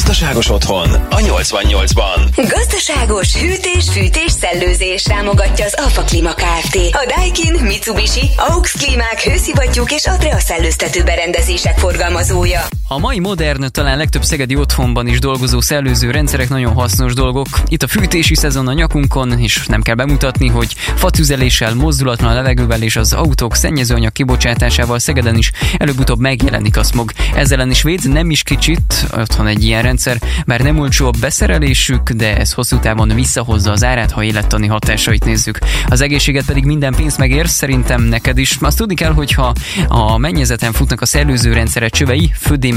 Gazdaságos otthon a 88-ban. Gazdaságos hűtés, fűtés, szellőzés támogatja az Alfa Klima Kft. A Daikin, Mitsubishi, AUX Klímák, hőszivattyúk és Atrea szellőztető berendezések forgalmazója. A mai modern, talán legtöbb szegedi otthonban is dolgozó szellőző rendszerek nagyon hasznos dolgok. Itt a fűtési szezon a nyakunkon, és nem kell bemutatni, hogy fatüzeléssel, mozdulatlan levegővel és az autók szennyezőanyag kibocsátásával Szegeden is előbb-utóbb megjelenik a smog. Ezzel is véd nem is kicsit, otthon egy ilyen rendszer, bár nem olcsó a beszerelésük, de ez hosszú távon visszahozza az árát, ha élettani hatásait nézzük. Az egészséget pedig minden pénz megér, szerintem neked is. Azt tudni kell, hogyha a mennyezeten futnak a szellőző rendszere csövei,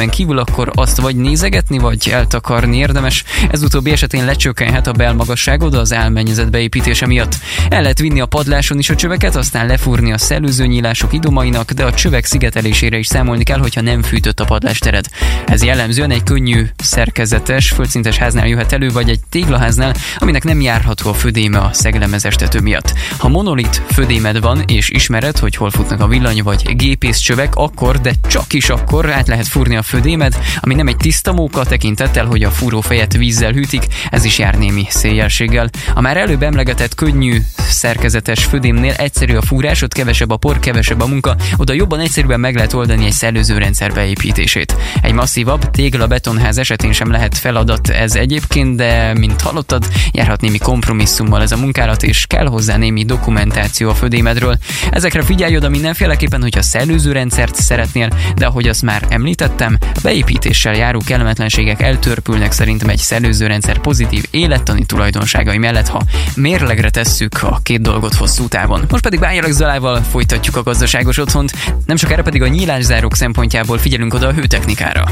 födémen kívül, akkor azt vagy nézegetni, vagy eltakarni érdemes. Ez utóbbi esetén lecsökkenhet a belmagasságod az elmennyezet beépítése miatt. El lehet vinni a padláson is a csöveket, aztán lefúrni a szellőző nyílások idomainak, de a csövek szigetelésére is számolni kell, hogyha nem fűtött a padlástered. Ez jellemzően egy könnyű, szerkezetes, földszintes háznál jöhet elő, vagy egy téglaháznál, aminek nem járható a födéme a szeglemezestető miatt. Ha monolit födémed van, és ismered, hogy hol futnak a villany vagy gépész csövek, akkor, de csak is akkor át lehet fúrni a födémed, ami nem egy tiszta móka tekintettel, hogy a fúrófejet vízzel hűtik, ez is jár némi széljelséggel. A már előbb emlegetett könnyű, szerkezetes födémnél egyszerű a fúrás, ott kevesebb a por, kevesebb a munka, oda jobban egyszerűen meg lehet oldani egy szellőző rendszer beépítését. Egy masszívabb tégla betonház esetén sem lehet feladat ez egyébként, de mint hallottad, járhat némi kompromisszummal ez a munkálat, és kell hozzá némi dokumentáció a födémedről. Ezekre figyelj oda mindenféleképpen, hogyha szellőző rendszert szeretnél, de ahogy azt már említettem, beépítéssel járó kellemetlenségek eltörpülnek szerintem egy szellőző rendszer pozitív élettani tulajdonságai mellett, ha mérlegre tesszük a két dolgot hosszú távon. Most pedig Bájarak Zalával folytatjuk a gazdaságos otthont, nem sokára pedig a nyílászárók szempontjából figyelünk oda a hőtechnikára.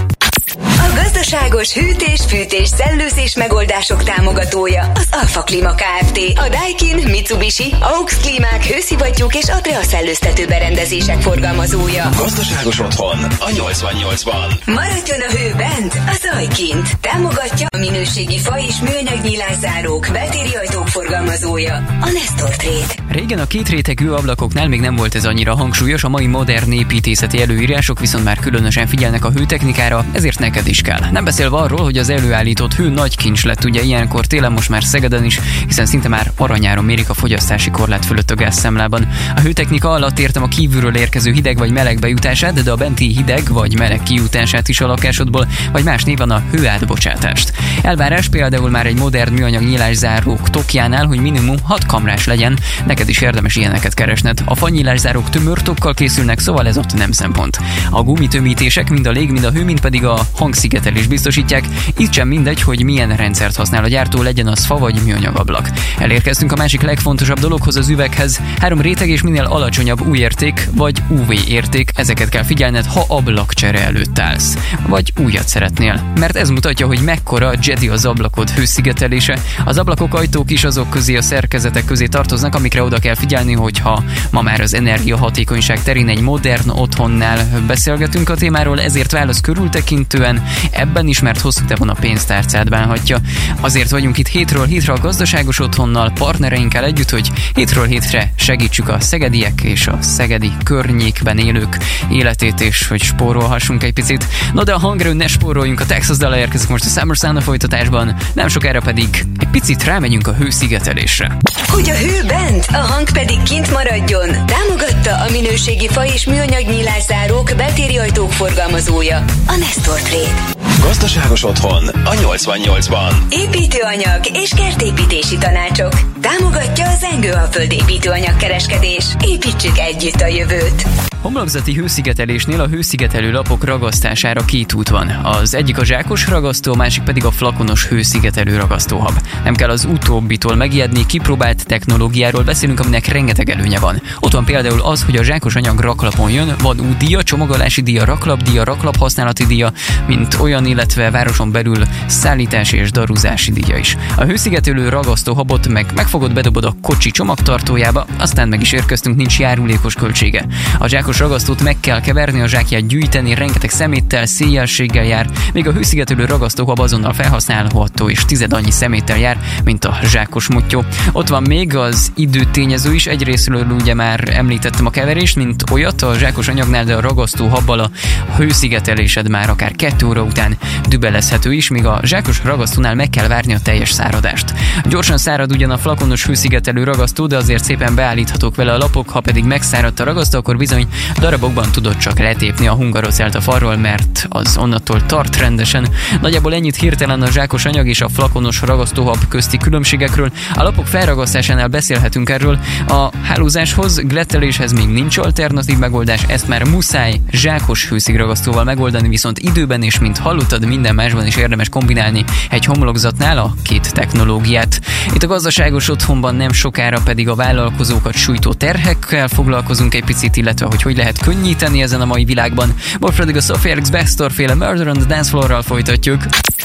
A gazdaságos hűtés, fűtés, szellőzés megoldások támogatója az Alfa Klima Kft. A Daikin, Mitsubishi, AUX Klímák, hőszivattyúk és Atrea szellőztető berendezések forgalmazója. Gazdaságos otthon a 88-ban. Maradjon a hő bent, a zaj kint. Támogatja a minőségi fa és műanyag nyílászárók, beltéri ajtók forgalmazója. A Nestor Trade. Régen a két rétegű ablakoknál még nem volt ez annyira hangsúlyos, a mai modern építészeti előírások viszont már különösen figyelnek a hőtechnikára, ezért neked is kell. Nem beszélve arról, hogy az előállított hő nagy kincs lett ugye ilyenkor télen most már Szegeden is, hiszen szinte már aranyáron mérik a fogyasztási korlát fölött a gázszámlában. A hőtechnika alatt értem a kívülről érkező hideg vagy meleg bejutását, de a benti hideg vagy meleg kijutását is a lakásodból, vagy más néven a hőátbocsátást. Elvárás például már egy modern műanyag nyílászárók tokjánál, hogy minimum 6 kamrás legyen, neked is érdemes ilyeneket keresned. A fanyílászárók tömörtokkal készülnek, szóval ez ott nem szempont. A gumitömítések mind a lég, mind a hő, mind pedig a hangszigetelés biztosítják, itt sem mindegy, hogy milyen rendszert használ a gyártó, legyen az fa vagy műanyag ablak. Elérkeztünk a másik legfontosabb dologhoz az üveghez. Három réteg és minél alacsonyabb új érték vagy UV érték, ezeket kell figyelned, ha ablakcsere előtt állsz. Vagy újat szeretnél. Mert ez mutatja, hogy mekkora Jedi az ablakod hőszigetelése. Az ablakok ajtók is azok közé a szerkezetek közé tartoznak, amikre oda kell figyelni, hogyha ma már az energiahatékonyság terén egy modern otthonnál beszélgetünk a témáról, ezért válasz körültekintően, ebben is, mert hosszú távon a pénztárcát bánhatja. Azért vagyunk itt hétről hétre a gazdaságos otthonnal, partnereinkkel együtt, hogy hétről hétre segítsük a szegediek és a szegedi környékben élők életét, és hogy spórolhassunk egy picit. No de a hangerőn ne spóroljunk, a Texas dala érkezik most a Summer Sound a folytatásban, nem sokára pedig egy picit rámegyünk a hőszigetelésre. Hogy a hő bent, a hang pedig kint maradjon. Támogatta a minőségi fa és műanyag nyílászárók, beltéri ajtók forgalmazója. A Nestor Trade. Gazdaságos otthon a 88-ban. Építőanyag és kertépítési tanácsok. Támogatja az Engőalföld építőanyag kereskedés. Építsük együtt a jövőt. Homlokzati hőszigetelésnél a hőszigetelő lapok ragasztására két út van. Az egyik a zsákos ragasztó, a másik pedig a flakonos hőszigetelő ragasztóhab. Nem kell az utóbbitól megijedni, kipróbált technológiáról beszélünk, aminek rengeteg előnye van. Ott van például az, hogy a zsákos anyag raklapon jön, van útdíja, csomagolási díja, raklapdíja, raklap használati díja, mint olyan, illetve városon belül szállítási és daruzási díja is. A hőszigetelő ragasztóhabot meg meg megfogod, bedobod a kocsi csomagtartójába, aztán meg is érkeztünk, nincs járulékos költsége. A zsákos ragasztót meg kell keverni, a zsákját gyűjteni, rengeteg szeméttel, széjjelséggel jár, még a hőszigetelő ragasztóhab azonnal felhasználható és tized annyi szeméttel jár, mint a zsákos mottyó. Ott van még az időtényező is, egyrésztről ugye már említettem a keverést, mint olyat a zsákos anyagnál, de a ragasztó habbal a hőszigetelésed már akár 2 óra után dübelezhető is, míg a zsákos ragasztónál meg kell várni a teljes száradást. Gyorsan szárad ugyan a flakonos hőszigetelő ragasztó, de azért szépen beállíthatók vele a lapok, ha pedig megszáradt a ragasztó, akkor bizony darabokban tudod csak letépni a hungarocelt a farról, mert az onnantól tart rendesen. Nagyjából ennyit hirtelen a zsákos anyag és a flakonos ragasztóhab közti különbségekről. A lapok felragasztásánál beszélhetünk erről. A hálózáshoz, gletteléshez még nincs alternatív megoldás, ezt már muszáj zsákos hőszigragasztóval megoldani, viszont időben és mint hallottad, minden másban is érdemes kombinálni egy homlokzatnál a két technológiát. Itt a gazdaságos otthonban nem sokára pedig a vállalkozókat sújtó terhekkel foglalkozunk egy picit, illetve hogy hogy lehet könnyíteni ezen a mai világban. Most pedig a Sophie Alex Baxter féle Murder on the Dance Floor-ral folytatjuk.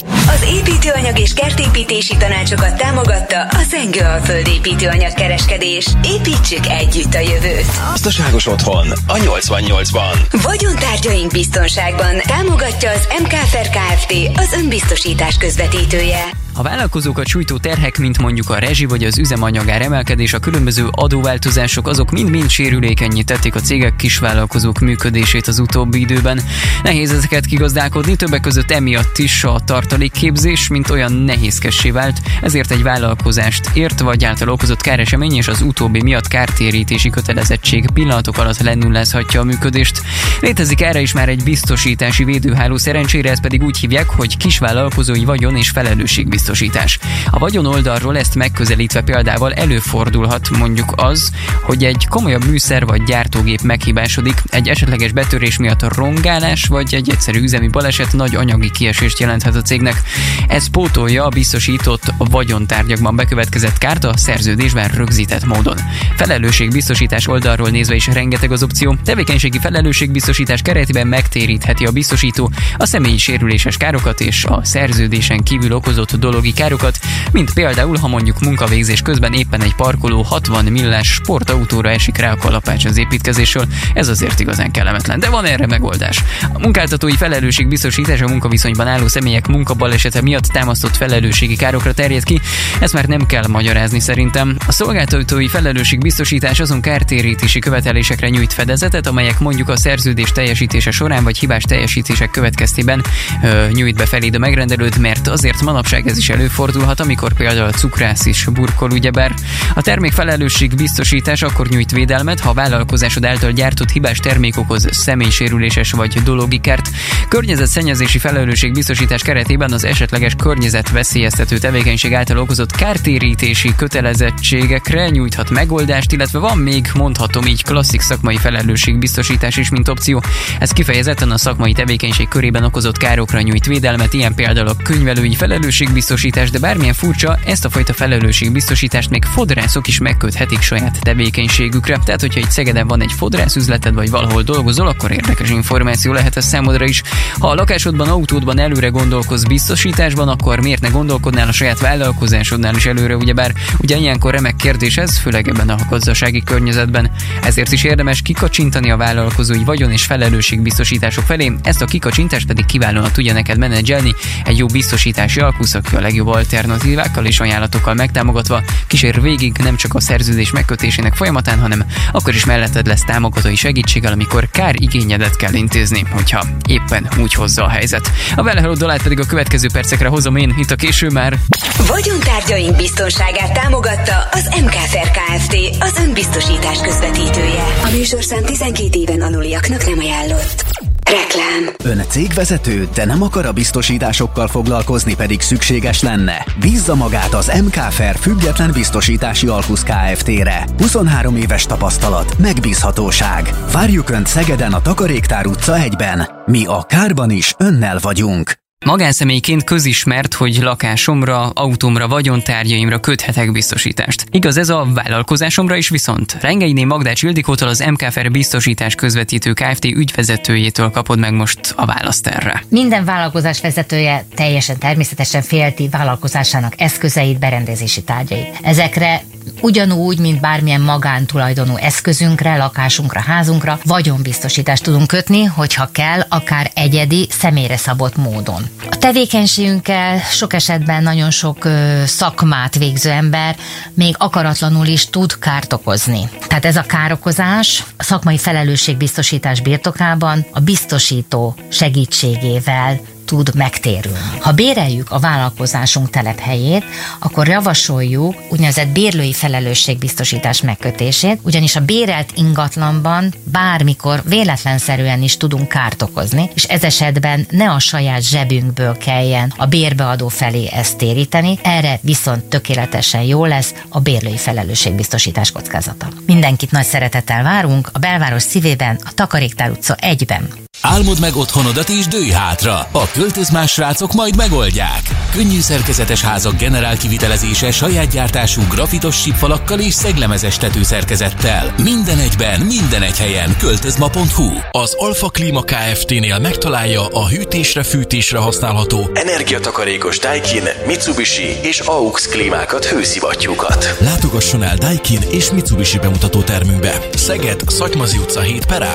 Az építőanyag és kertépítési tanácsokat támogatta a Zengő Alföld építőanyag kereskedés. Építsük együtt a jövőt. Gazdaságos otthon a 88-ban. Vagyontárgyaink biztonságban támogatja az MKFR Kft. az önbiztosítás közvetítője. A vállalkozókat sújtó terhek, mint mondjuk a rezsi vagy az üzemanyagár emelkedés, a különböző adóváltozások, azok mind-mind sérülékenyé tették a cégek kisvállalkozók működését az utóbbi időben. Nehéz ezeket kigazdálkodni, többek között emiatt is a tartalékképzés, mint olyan nehézkessé vált, ezért egy vállalkozást ért vagy által okozott káresemény és az utóbbi miatt kártérítési kötelezettség pillanatok alatt lennullázhatja a működést. Létezik erre is már egy biztosítási védőháló, szerencsére ezt pedig úgy hívják, hogy kisvállalkozói vagyon és felelősségbiztosítás biztosítás. A vagyon oldalról ezt megközelítve példával előfordulhat mondjuk az, hogy egy komolyabb műszer vagy gyártógép meghibásodik, egy esetleges betörés miatt a rongálás vagy egy egyszerű üzemi baleset nagy anyagi kiesést jelenthet a cégnek. Ez pótolja a biztosított vagyontárgyakban bekövetkezett kárt a szerződésben rögzített módon. Felelősségbiztosítás oldalról nézve is rengeteg az opció. Tevékenységi felelősségbiztosítás keretében megtérítheti a biztosító a személyi sérüléses károkat és a szerződésen kívül okozott dolog pszichológi károkat, mint például, ha mondjuk munkavégzés közben éppen egy parkoló 60 millás sportautóra esik rá a kalapács az építkezésről, ez azért igazán kellemetlen, de van erre megoldás. A munkáltatói felelősség biztosítás a munkaviszonyban álló személyek munkabalesete miatt támasztott felelősségi károkra terjed ki, ezt már nem kell magyarázni szerintem. A szolgáltatói felelősség biztosítás azon kártérítési követelésekre nyújt fedezetet, amelyek mondjuk a szerződés teljesítése során vagy hibás teljesítések következtében ö, nyújt be feléd a megrendelőt, mert azért manapság ez is is előfordulhat, amikor például a cukrász is burkol, ugyebár. A termék felelősség biztosítás akkor nyújt védelmet, ha a vállalkozásod által gyártott hibás termék okoz személysérüléses vagy dologi kárt. Környezetszennyezési felelősség biztosítás keretében az esetleges környezetveszélyeztető tevékenység által okozott kártérítési kötelezettségekre nyújthat megoldást, illetve van még, mondhatom így, klasszik szakmai felelősség biztosítás is, mint opció. Ez kifejezetten a szakmai tevékenység körében okozott károkra nyújt védelmet, ilyen például a könyvelői felelősségbiztosítás biztosítás, de bármilyen furcsa, ezt a fajta felelősségbiztosítást még fodrászok is megköthetik saját tevékenységükre. Tehát, hogyha egy Szegeden van egy fodrászüzleted, vagy valahol dolgozol, akkor érdekes információ lehet ez számodra is. Ha a lakásodban, autódban előre gondolkoz biztosításban, akkor miért ne gondolkodnál a saját vállalkozásodnál is előre, ugyebár ugye ilyenkor remek kérdés ez, főleg ebben a gazdasági környezetben. Ezért is érdemes kikacsintani a vállalkozói vagyon és felelősségbiztosítások felé, ezt a kikacsintást pedig kiválóan tudja neked menedzselni egy jó biztosítási alkuszak, a legjobb alternatívákkal és ajánlatokkal megtámogatva kísér végig nem csak a szerződés megkötésének folyamatán, hanem akkor is melletted lesz támogatói segítséggel, amikor kár igényedet kell intézni, hogyha éppen úgy hozza a helyzet. A vele dolát pedig a következő percekre hozom én, itt a késő már. Vagyontárgyaink biztonságát támogatta az MKFR Kft. az önbiztosítás közvetítője. A műsorszám 12 éven aluliaknak nem ajánlott. Reklám. Ön cégvezető, de nem akar a biztosításokkal foglalkozni, pedig szükséges lenne? Bízza magát az MKFR független biztosítási alkusz Kft-re. 23 éves tapasztalat, megbízhatóság. Várjuk Önt Szegeden a Takaréktár utca 1-ben. Mi a kárban is önnel vagyunk. Magánszemélyként közismert, hogy lakásomra, autómra, vagyontárgyaimra köthetek biztosítást. Igaz ez a vállalkozásomra is viszont. Rengeiné Magdács Ildikótól az MKFR biztosítás közvetítő Kft. ügyvezetőjétől kapod meg most a választ erre. Minden vállalkozás vezetője teljesen természetesen félti vállalkozásának eszközeit, berendezési tárgyait. Ezekre ugyanúgy, mint bármilyen magántulajdonú eszközünkre, lakásunkra, házunkra vagyonbiztosítást tudunk kötni, hogyha kell, akár egyedi, személyre szabott módon. A tevékenységünkkel sok esetben nagyon sok ö, szakmát végző ember még akaratlanul is tud kárt okozni. Tehát ez a károkozás a szakmai felelősségbiztosítás birtokában a biztosító segítségével tud megtérülni. Ha béreljük a vállalkozásunk telephelyét, akkor javasoljuk úgynevezett bérlői felelősségbiztosítás megkötését, ugyanis a bérelt ingatlanban bármikor véletlenszerűen is tudunk kárt okozni, és ez esetben ne a saját zsebünkből kelljen a bérbeadó felé ezt téríteni, erre viszont tökéletesen jó lesz a bérlői felelősségbiztosítás kockázata. Mindenkit nagy szeretettel várunk a belváros szívében, a Takaréktár utca 1-ben. Álmod meg otthonodat és dőj hátra. A költözmás srácok majd megoldják. Könnyű szerkezetes házak generál kivitelezése saját gyártású grafitos sípfalakkal és szeglemezes tetőszerkezettel. Minden egyben, minden egy helyen. Költözma.hu Az Alfa Klima Kft-nél megtalálja a hűtésre, fűtésre használható energiatakarékos Daikin, Mitsubishi és AUX klímákat, hőszivattyúkat. Látogasson el Daikin és Mitsubishi bemutató termünkbe. Szeged, Szatymazi utca 7 perá.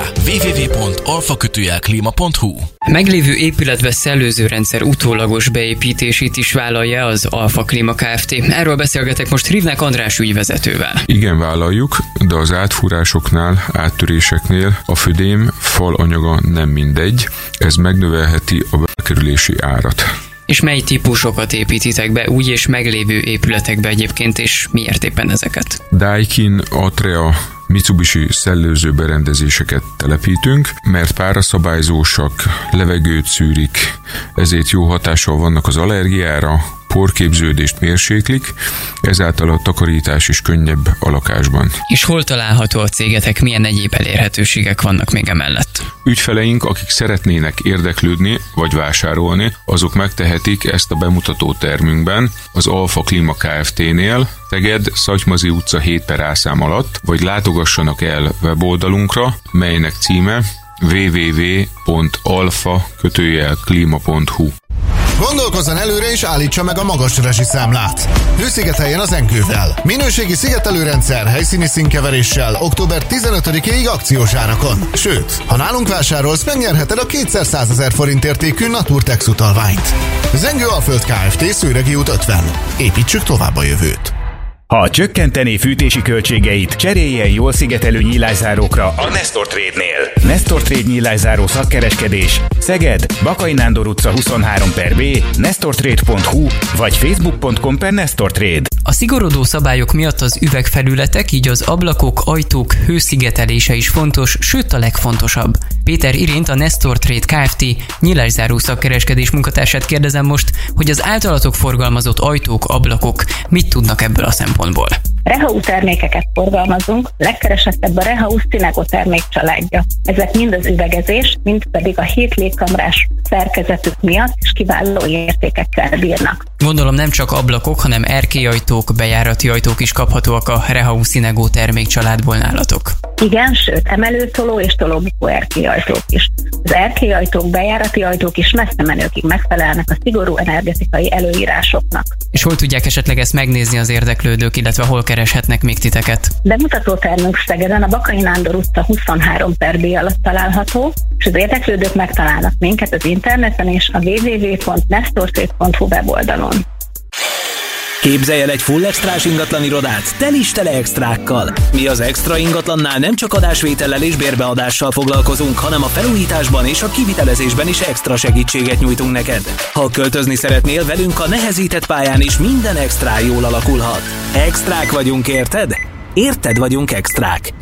www.alfakötőjelklima.hu Meglévő épületbe szellőző rendszer utólagos beépítését is vállalja az Alfa Klima Kft. Erről beszélgetek most Rivnek András ügyvezetővel. Igen, vállaljuk, de az átfúrásoknál, áttöréseknél a födém fal anyaga nem mindegy, ez megnövelheti a bekerülési árat. És mely típusokat építitek be új és meglévő épületekbe egyébként, és miért éppen ezeket? Daikin, Atrea, Mitsubishi szellőző berendezéseket telepítünk, mert páraszabályzósak, levegőt szűrik, ezért jó hatással vannak az allergiára, porképződést mérséklik, ezáltal a takarítás is könnyebb a lakásban. És hol található a cégetek, milyen egyéb elérhetőségek vannak még emellett? Ügyfeleink, akik szeretnének érdeklődni vagy vásárolni, azok megtehetik ezt a bemutató termünkben az Alfa Klima Kft-nél, Teged, Szatymazi utca 7 per A szám alatt, vagy látogassanak el weboldalunkra, melynek címe www.alfa-klima.hu Gondolkozzon előre és állítsa meg a magas rezsiszámlát. Hőszigeteljen az Enkővel. Minőségi szigetelőrendszer helyszíni színkeveréssel október 15-ig akciós árakon. Sőt, ha nálunk vásárolsz, megnyerheted a 200 ezer forint értékű Naturtex utalványt. Zengő Alföld Kft. Szőregi út 50. Építsük tovább a jövőt. Ha csökkentené fűtési költségeit, cseréljen jól szigetelő nyílászárókra a Nestor Trade-nél. Nestor Trade nyílászáró szakkereskedés Szeged, Bakai Nándor utca 23 per B, nestortrade.hu vagy facebook.com per Nestor Trade. A szigorodó szabályok miatt az üvegfelületek, így az ablakok, ajtók hőszigetelése is fontos, sőt a legfontosabb. Péter Irint, a Nestor Trade Kft. nyílászáró szakkereskedés munkatársát kérdezem most, hogy az általatok forgalmazott ajtók, ablakok mit tudnak ebből a szempontból. Rehau termékeket forgalmazunk, legkeresettebb a Rehau Cinego termék családja. Ezek mind az üvegezés, mind pedig a hét légkamrás szerkezetük miatt is kiváló értékekkel bírnak. Gondolom nem csak ablakok, hanem erkélyajtók, bejárati ajtók is kaphatóak a Rehau Cinego termékcsaládból nálatok. Igen, sőt, emelőtoló és tolóbukó erkélyajtók is. Az erkélyajtók, bejárati ajtók is messze menőkig megfelelnek a szigorú energetikai előírásoknak. És hol tudják esetleg ezt megnézni az érdeklődők, illetve hol kereshetnek még titeket? Bemutató termünk Szegeden a Bakai Nándor utca 23 per B alatt található, és az érdeklődők megtalálnak minket az interneten és a www.nestortrade.hu weboldalon. Képzelj el egy full extrás ingatlan irodát, tel is tele extrákkal. Mi az extra ingatlannál nem csak adásvétellel és bérbeadással foglalkozunk, hanem a felújításban és a kivitelezésben is extra segítséget nyújtunk neked. Ha költözni szeretnél velünk a nehezített pályán is minden extra jól alakulhat. Extrák vagyunk, érted? Érted vagyunk extrák.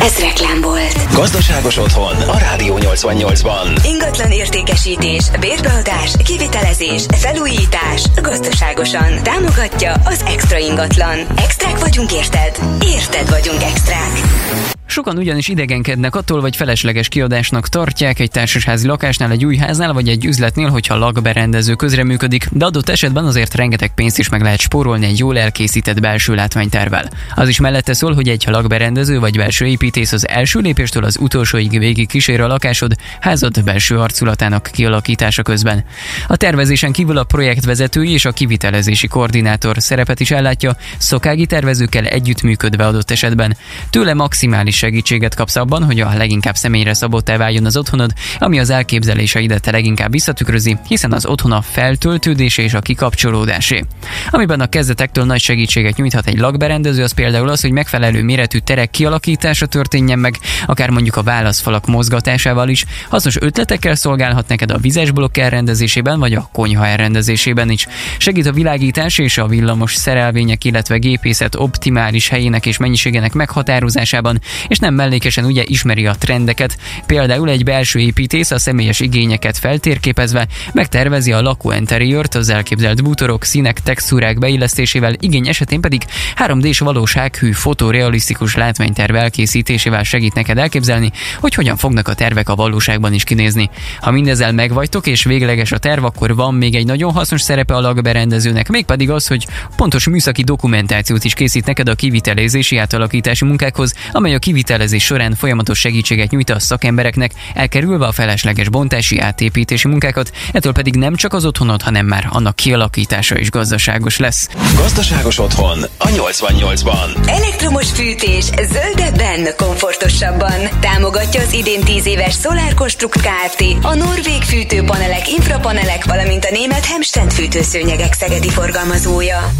Ez reklám volt. Gazdaságos otthon a Rádió 88-ban. Ingatlan értékesítés, bérbeadás, kivitelezés, felújítás, gazdaságosan. Támogatja az Extra ingatlan. Extrák vagyunk érted? Érted vagyunk extrák. Sokan ugyanis idegenkednek attól, vagy felesleges kiadásnak tartják egy társasházi lakásnál, egy új háznál, vagy egy üzletnél, hogyha lakberendező közreműködik, de adott esetben azért rengeteg pénzt is meg lehet spórolni egy jól elkészített belső látványtervel. Az is mellette szól, hogy egy lakberendező vagy belső építész az első lépéstől az utolsóig végig kísér a lakásod házad belső arculatának kialakítása közben. A tervezés tervezésen kívül a projektvezetői és a kivitelezési koordinátor szerepet is ellátja, szokági tervezőkkel együttműködve adott esetben. Tőle maximális segítséget kapsz abban, hogy a leginkább személyre szabott váljon az otthonod, ami az elképzeléseidet leginkább visszatükrözi, hiszen az otthon a feltöltődése és a kikapcsolódásé. Amiben a kezdetektől nagy segítséget nyújthat egy lakberendező, az például az, hogy megfelelő méretű terek kialakítása történjen meg, akár mondjuk a válaszfalak mozgatásával is. Hasznos ötletekkel szolgálhat neked a vizes blokk elrendezésében, vagy a konyha elrendezésében is. Segít a világítás és a villamos szerelvények, illetve gépészet optimális helyének és mennyiségének meghatározásában, és nem mellékesen ugye ismeri a trendeket. Például egy belső építész a személyes igényeket feltérképezve megtervezi a lakóinteriört, az elképzelt bútorok, színek, textúrák beillesztésével, igény esetén pedig 3D-s valósághű fotorealisztikus látványterv elkészítésével segít neked elképzelni, hogy hogyan fognak a tervek a valóságban is kinézni. Ha mindezzel megvagytok és végleges a terv, akkor van még egy nagyon hasznos szerepe a lakberendezőnek, mégpedig az, hogy pontos műszaki dokumentációt is készít neked a kivitelezési átalakítási munkákhoz, amely a kivitelezés során folyamatos segítséget nyújt a szakembereknek, elkerülve a felesleges bontási átépítési munkákat, ettől pedig nem csak az otthonod, hanem már annak kialakítása is gazdaságos lesz. Gazdaságos otthon a 88-ban. Elektromos fűtés zöldebben, komfortosabban. Támogatja az idén 10 éves Solar Construct Kft. A norvég fűtőpanelek, infrapanelek, valamint a német Hemstend fűtőszőnyegek szegedi forgalmazója.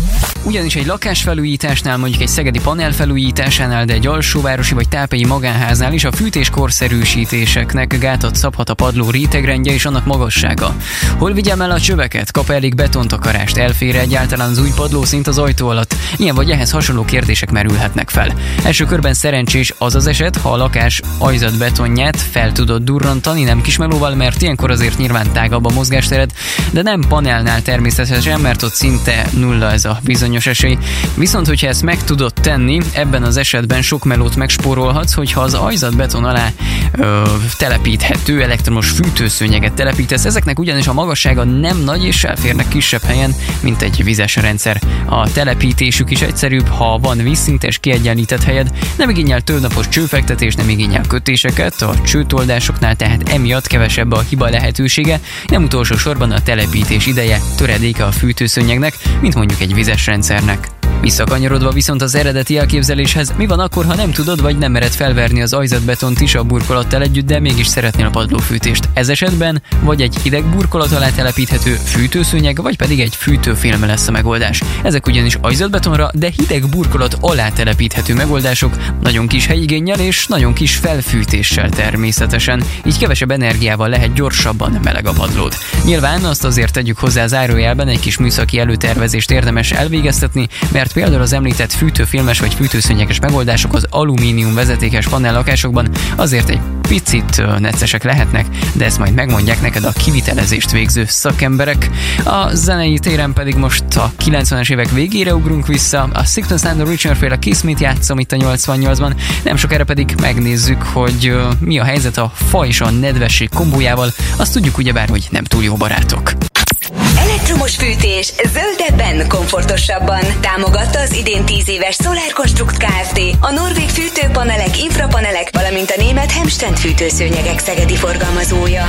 Ugyanis egy lakásfelújításnál, mondjuk egy szegedi panel felújításánál, de egy alsóvárosi vagy tápei magánháznál is a fűtés korszerűsítéseknek gátat szabhat a padló rétegrendje és annak magassága. Hol vigyem el a csöveket? Kap elég betontakarást? Elfér egyáltalán az új padló szint az ajtó alatt? Ilyen vagy ehhez hasonló kérdések merülhetnek fel. Első körben szerencsés az az eset, ha a lakás ajzat betonját fel tudod durrantani, nem kismelóval, mert ilyenkor azért nyilván tágabb a mozgástered, de nem panelnál természetesen, mert ott szinte nulla ez a bizonyos esély. Viszont, hogyha ezt meg tudod tenni, ebben az esetben sok melót megspórolhatsz, hogyha az ajzat beton alá ö, telepíthető elektromos fűtőszőnyeget telepítesz. Ezeknek ugyanis a magassága nem nagy és elférnek kisebb helyen, mint egy vizes rendszer. A telepítésük is egyszerűbb, ha van vízszintes kiegyenlített helyed, nem igényel tőnapos csőfektetés, nem igényel kötéseket, a csőtoldásoknál tehát emiatt kevesebb a hiba lehetősége, nem utolsó sorban a telepítés ideje töredéke a fűtőszőnyegnek, mint mondjuk egy vizes rendszernek. Visszakanyarodva viszont az eredeti elképzeléshez, mi van akkor, ha nem tudod vagy nem mered felverni az ajzatbetont is a burkolattal együtt, de mégis szeretnél a padlófűtést. Ez esetben vagy egy hideg burkolat alá telepíthető fűtőszőnyeg, vagy pedig egy fűtőfilm lesz a megoldás. Ezek ugyanis ajzatbetonra, de hideg burkolat alá telepíthető megoldások, nagyon kis helyigényel és nagyon kis felfűtéssel természetesen, így kevesebb energiával lehet gyorsabban meleg a padlód. Nyilván azt azért tegyük hozzá zárójelben egy kis műszaki előtervezést érdemes elvégeztetni, mert mert például az említett fűtőfilmes vagy fűtőszönyeges megoldások az alumínium vezetékes panellakásokban azért egy picit neccesek lehetnek, de ezt majd megmondják neked a kivitelezést végző szakemberek. A zenei téren pedig most a 90-es évek végére ugrunk vissza, a Sickness and the Richard féle Kiss Me-t játszom itt a 88-ban, nem sokára pedig megnézzük, hogy mi a helyzet a fa és a nedvesség kombójával, azt tudjuk ugyebár, hogy nem túl jó barátok. Elektromos fűtés zöldebben, komfortosabban. Támogatta az idén 10 éves Solar Construct Kft. A norvég fűtőpanelek, infrapanelek, valamint a német Hemstend fűtőszőnyegek szegedi forgalmazója.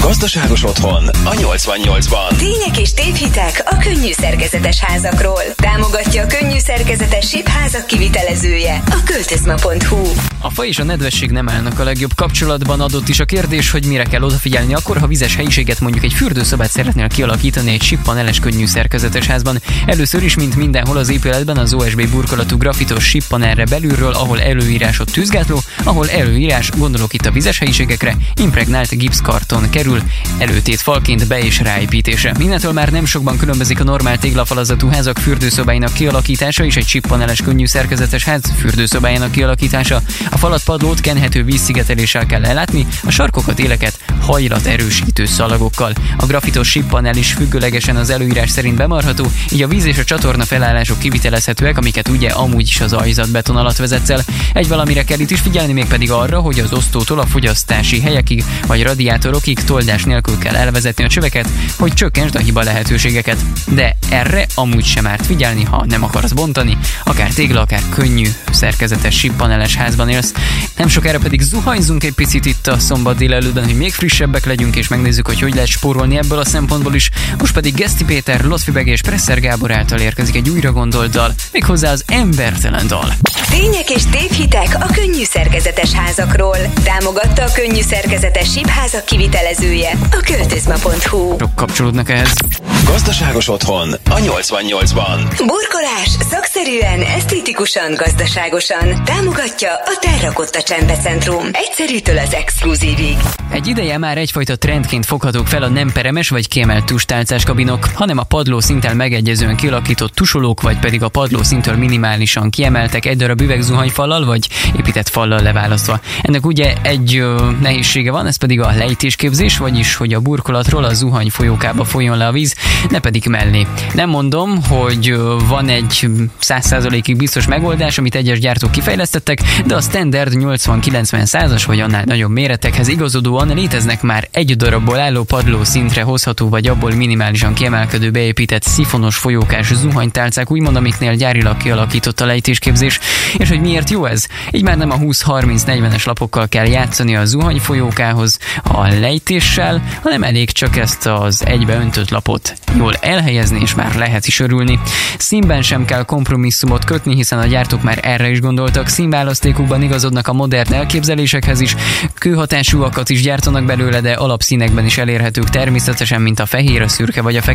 Gazdaságos otthon a 88-ban. Tények és tévhitek a könnyű szerkezetes házakról. Támogatja a könnyű szerkezetes házak kivitelezője a költözma.hu. A fa és a nedvesség nem állnak a legjobb kapcsolatban. Adott is a kérdés, hogy mire kell odafigyelni akkor, ha vizes helyiséget mondjuk egy fürdőszobát szeretnél kialakítani egy sippaneles könnyű szerkezetes házban. Először is, mint mindenhol az épületben, az OSB burkolatú grafitos sippanelre belülről, ahol előírásot tűzgátló, ahol előírás, gondolok itt a vizes helyiségekre, impregnált gipszkarton kerül, előtét falként be- és ráépítése. Mindentől már nem sokban különbözik a normál téglafalazatú házak fürdőszobáinak kialakítása és egy sippaneles könnyű szerkezetes ház fürdőszobájának kialakítása. A falat padlót kenhető vízszigeteléssel kell ellátni, a sarkokat éleket hajlat erősítő szalagokkal. A grafitos sippanel is függőlegesen teljesen az előírás szerint bemarható, így a víz és a csatorna felállások kivitelezhetőek, amiket ugye amúgy is az ajzat beton alatt vezetsz el. Egy valamire kell itt is figyelni, még pedig arra, hogy az osztótól a fogyasztási helyekig vagy radiátorokig toldás nélkül kell elvezetni a csöveket, hogy csökkentsd a hiba lehetőségeket. De erre amúgy sem árt figyelni, ha nem akarsz bontani, akár tégla, akár könnyű, szerkezetes sípaneles házban élsz. Nem sokára pedig zuhanyzunk egy picit itt a szombat délelőttben, hogy még frissebbek legyünk, és megnézzük, hogy hogy lehet spórolni ebből a szempontból is. Most pedig Geszti Péter, Lotfibeg és Presser Gábor által érkezik egy újra gondolt dal, méghozzá az embertelen dal. Tények és tévhitek a könnyű szerkezetes házakról. Támogatta a könnyű szerkezetes sípházak kivitelezője, a költözma.hu. Sok kapcsolódnak ehhez. Gazdaságos otthon a 88-ban. Burkolás szakszerűen, esztétikusan, gazdaságosan. Támogatja a Terrakotta Csempecentrum. Egyszerűtől az exkluzívig. Egy ideje már egyfajta trendként foghatók fel a nem peremes vagy kiemelt tustálcás kabinok, hanem a padló szinten megegyezően kialakított tusolók, vagy pedig a padló szintől minimálisan kiemeltek egy darab üvegzuhanyfallal, vagy épített fallal leválasztva. Ennek ugye egy ö, nehézsége van, ez pedig a lejtésképzés, vagyis hogy a burkolatról a zuhany folyókába folyjon le a víz, ne pedig mellé. Nem mondom, hogy van egy 100%-ig biztos megoldás, amit egyes gyártók kifejlesztettek, de a standard 80-90 százas vagy annál nagyobb méretekhez igazodóan léteznek már egy darabból álló padló szintre hozható vagy abból minimálisan kiemelkedő beépített szifonos folyókás zuhanytálcák, úgymond amiknél gyárilag kialakított a lejtésképzés, és hogy miért jó ez? Így már nem a 20-30-40-es lapokkal kell játszani a zuhany folyókához a lejtéssel, hanem elég csak ezt az egybe öntött lapot jól elhelyezni, és már lehet is örülni. Színben sem kell kompromisszumot kötni, hiszen a gyártók már erre is gondoltak, színválasztékukban igazodnak a modern elképzelésekhez is, kőhatásúakat is gyártanak belőle, de alapszínekben is elérhetők természetesen, mint a fehér, a szürke vagy a fekete.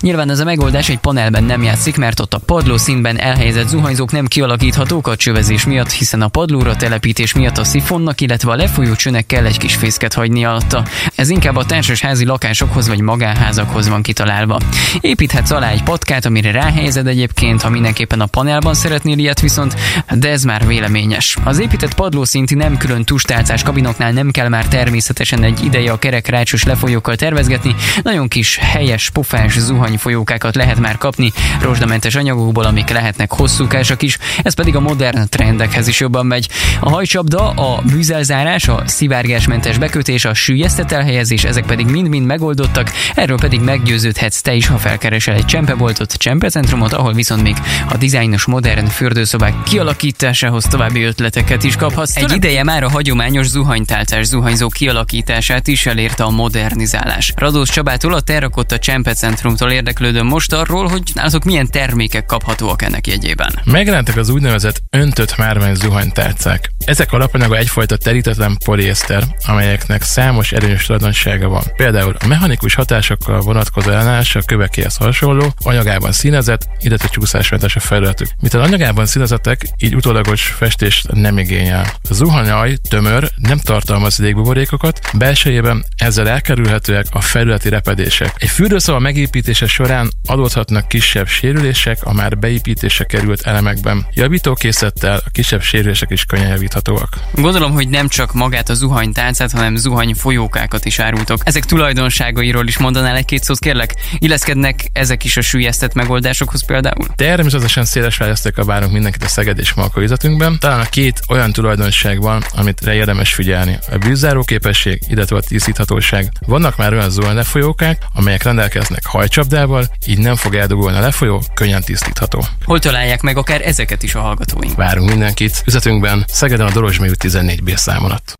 Nyilván ez a megoldás egy panelben nem játszik, mert ott a padló színben elhelyezett zuhanyzók nem kialakíthatók a csövezés miatt, hiszen a padlóra telepítés miatt a szifonnak, illetve a lefolyó csőnek kell egy kis fészket hagyni alatta. Ez inkább a társasházi lakásokhoz vagy magánházakhoz van kitalálva. Építhetsz alá egy patkát, amire ráhelyezed egyébként, ha mindenképpen a panelban szeretnél ilyet viszont, de ez már véleményes. Az épített padlószinti nem külön tustálcás kabinoknál nem kell már természetesen egy ideje a kerek rácsos lefolyókkal tervezgetni, nagyon kis helyes, pofás zuhanyfolyókákat lehet már kapni, rozsdamentes anyagokból, amik lehetnek hosszúkásak is, ez pedig a modern trendekhez is jobban megy. A hajcsapda, a bűzelzárás, a szivárgásmentes bekötés, a sűjesztett elhelyezés, ezek pedig mind-mind megoldottak, erről pedig meggyőződhetsz te is, ha felkeresel egy csempeboltot, csempecentrumot, ahol viszont még a dizájnos modern fürdőszobák kialakításához további ötleteket is kaphatsz. Egy ideje már a hagyományos zuhanytálcás zuhanyzó kialakítását is elérte a modernizálás. Radós Csabától a Terrakotta Csempecentrumtól érdeklődöm most arról, hogy nálatok milyen termékek kaphatóak ennek jegyében. Megjelentek az úgynevezett öntött márvány zuhanytálcák. Ezek alapanyaga egyfajta terítetlen poliészter, amelyeknek számos előnyös tulajdonsága van. Például a mechanikus hatásokkal vonatkozó ellenállás a kövekéhez hasonló, anyagában színezett, illetve csúszásmentes a felületük. Mivel anyagában színezetek, így utólagos festést nem igényel. A zuhanyaj tömör, nem tartalmaz légbuborékokat, belsejében ezzel elkerülhetőek a felületi repedések. Egy fürdőszoba megépítése során adódhatnak kisebb sérülések a már beépítése került elemekben. Javítókészlettel a kisebb sérülések is könnyen javíthatóak. Gondolom, hogy nem csak magát a zuhanytáncát, hanem zuhany folyókákat is árultok. Ezek tulajdonságairól is mondanál egy-két szót, kérlek? Illeszkednek ezek is a sűjesztett megoldásokhoz például? Természetesen széles választékkal várunk mindenkit a Szeged és Malka üzletünkben. Talán a két olyan tulajdonság van, amit érdemes figyelni. A bűzzáró képesség, illetve a tisztíthatóság. Vannak már olyan zuhany lefolyókák, amelyek rendelkeznek hajcsapdával, így nem fog eldugulni a lefolyó, könnyen tisztítható. Hol találják meg akár ezeket is a hallgatóink? Várunk mindenkit üzletünkben, Szegeden a Dorozsmű 14B számolat.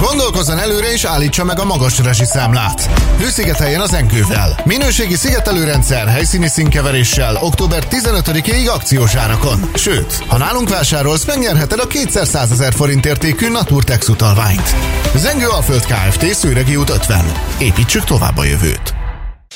Gondolkozzon előre és állítsa meg a magas rezsiszámlát. Hőszigeteljen az enkővel. Minőségi szigetelőrendszer helyszíni színkeveréssel október 15-ig akciós árakon. Sőt, ha nálunk vásárolsz, megnyerheted a 200 ezer forint értékű Naturtex utalványt. Zengő Alföld Kft. Szőregi út 50. Építsük tovább a jövőt.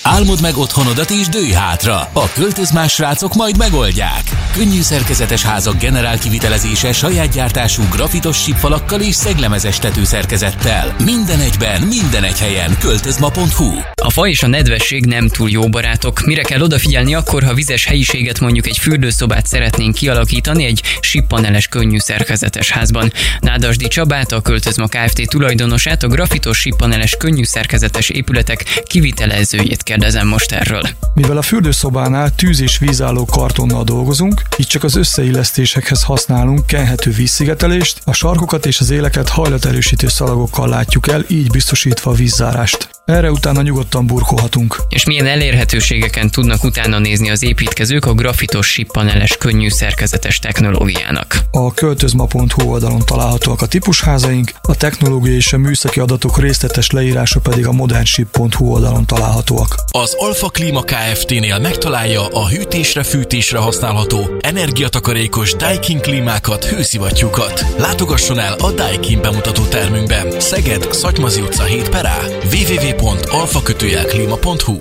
Álmod meg otthonodat és dőj hátra. A költözmás srácok majd megoldják. Könnyű szerkezetes házak generál kivitelezése saját gyártású grafitos sípfalakkal és szeglemezes tetőszerkezettel. Minden egyben, minden egy helyen. Költözma.hu A fa és a nedvesség nem túl jó barátok. Mire kell odafigyelni akkor, ha vizes helyiséget mondjuk egy fürdőszobát szeretnénk kialakítani egy sippaneles könnyű szerkezetes házban. Nádasdi Csabát, a Költözma Kft. tulajdonosát, a grafitos sippaneles könnyű szerkezetes épületek kivitelezőjét kérdezem most erről. Mivel a fürdőszobánál tűz és vízálló kartonnal dolgozunk, így csak az összeillesztésekhez használunk kenhető vízszigetelést, a sarkokat és az éleket hajlaterősítő szalagokkal látjuk el, így biztosítva a vízzárást. Erre utána nyugodtan burkolhatunk. És milyen elérhetőségeken tudnak utána nézni az építkezők a grafitos sippaneles könnyű szerkezetes technológiának? A költözma.hu oldalon találhatóak a típusházaink, a technológiai és a műszaki adatok részletes leírása pedig a modernship.hu oldalon találhatóak. Az Alfa Klima Kft-nél megtalálja a hűtésre, fűtésre használható, energiatakarékos Daikin klímákat, hőszivattyúkat. Látogasson el a Daikin bemutató termünkben. Szeged, Szatymazi utca 7 perá. www.alfakötőjelklima.hu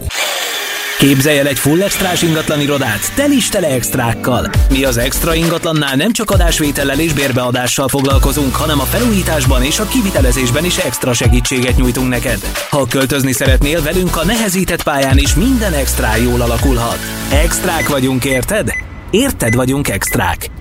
Képzelj el egy full extrás ingatlan irodát, tel is tele extrákkal. Mi az extra ingatlannál nem csak adásvétellel és bérbeadással foglalkozunk, hanem a felújításban és a kivitelezésben is extra segítséget nyújtunk neked. Ha költözni szeretnél velünk a nehezített pályán is minden extra jól alakulhat. Extrák vagyunk, érted? Érted vagyunk extrák.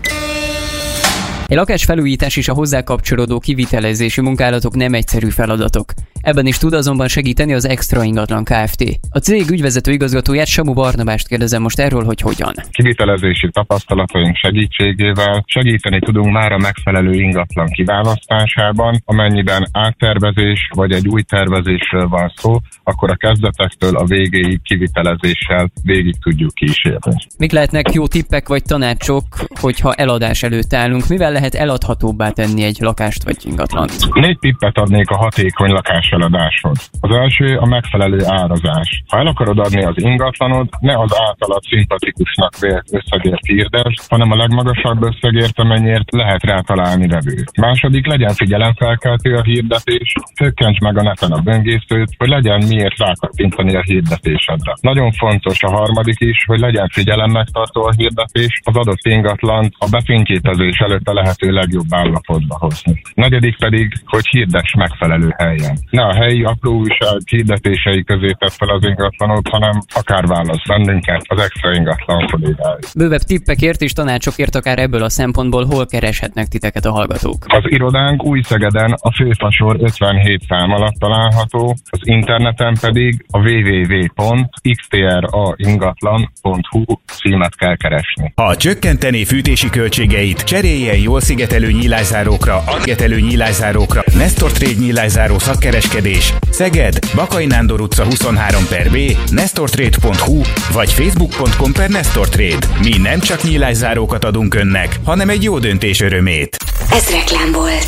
Egy lakás felújítás és a hozzá kapcsolódó kivitelezési munkálatok nem egyszerű feladatok. Ebben is tud azonban segíteni az Extra Ingatlan Kft. A cég ügyvezető igazgatóját Samu Barnabást kérdezem most erről, hogy hogyan. Kivitelezési tapasztalataink segítségével segíteni tudunk már a megfelelő ingatlan kiválasztásában, amennyiben áttervezés vagy egy új tervezésről van szó, akkor a kezdetektől a végéig kivitelezéssel végig tudjuk kísérni. Mik lehetnek jó tippek vagy tanácsok, hogyha eladás előtt állunk? Mivel lehet eladhatóbbá tenni egy lakást vagy ingatlant? Négy tippet adnék a hatékony lakáseladáshoz. Az első a megfelelő árazás. Ha el akarod adni az ingatlanod, ne az általad szimpatikusnak vélt összegért hirdes, hanem a legmagasabb összegért, amennyiért lehet rá találni vevőt. Második, legyen figyelemfelkeltő a hirdetés, csökkents meg a neten a böngészőt, hogy legyen miért rákattintani a hirdetésedre. Nagyon fontos a harmadik is, hogy legyen figyelemmegtartó a hirdetés, az adott ingatlant a befényképezés előtt a lehető legjobb állapotba hozni. Negyedik pedig, hogy hirdes megfelelő helyen. Ne a helyi apró újság hirdetései közé tett fel az ingatlanot, hanem akár válasz bennünket az extra ingatlan kollégáit. Bővebb tippekért és tanácsokért akár ebből a szempontból hol kereshetnek titeket a hallgatók? Az irodánk új Szegeden a Főfasor 57 szám alatt található, az interneten pedig a www.xtraingatlan.hu címet kell keresni. Ha csökkenteni fűtési költségeit, cseréljen jól szigetelő nyílászárókra, szigetelő nyílászárókra, Nestor Trade nyílászáró szakkereskedés, Szeged, Bakai Nándor utca 23 per B, nestortrade.hu vagy facebook.com per Nestor Trade. Mi nem csak nyílászárókat adunk önnek, hanem egy jó döntés örömét. Ez reklám volt.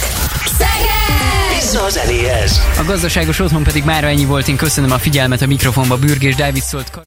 Vissza a zenéhez! A gazdaságos otthon pedig mára ennyi volt. Én köszönöm a figyelmet a mikrofonba. Bürgés Dávid szólt.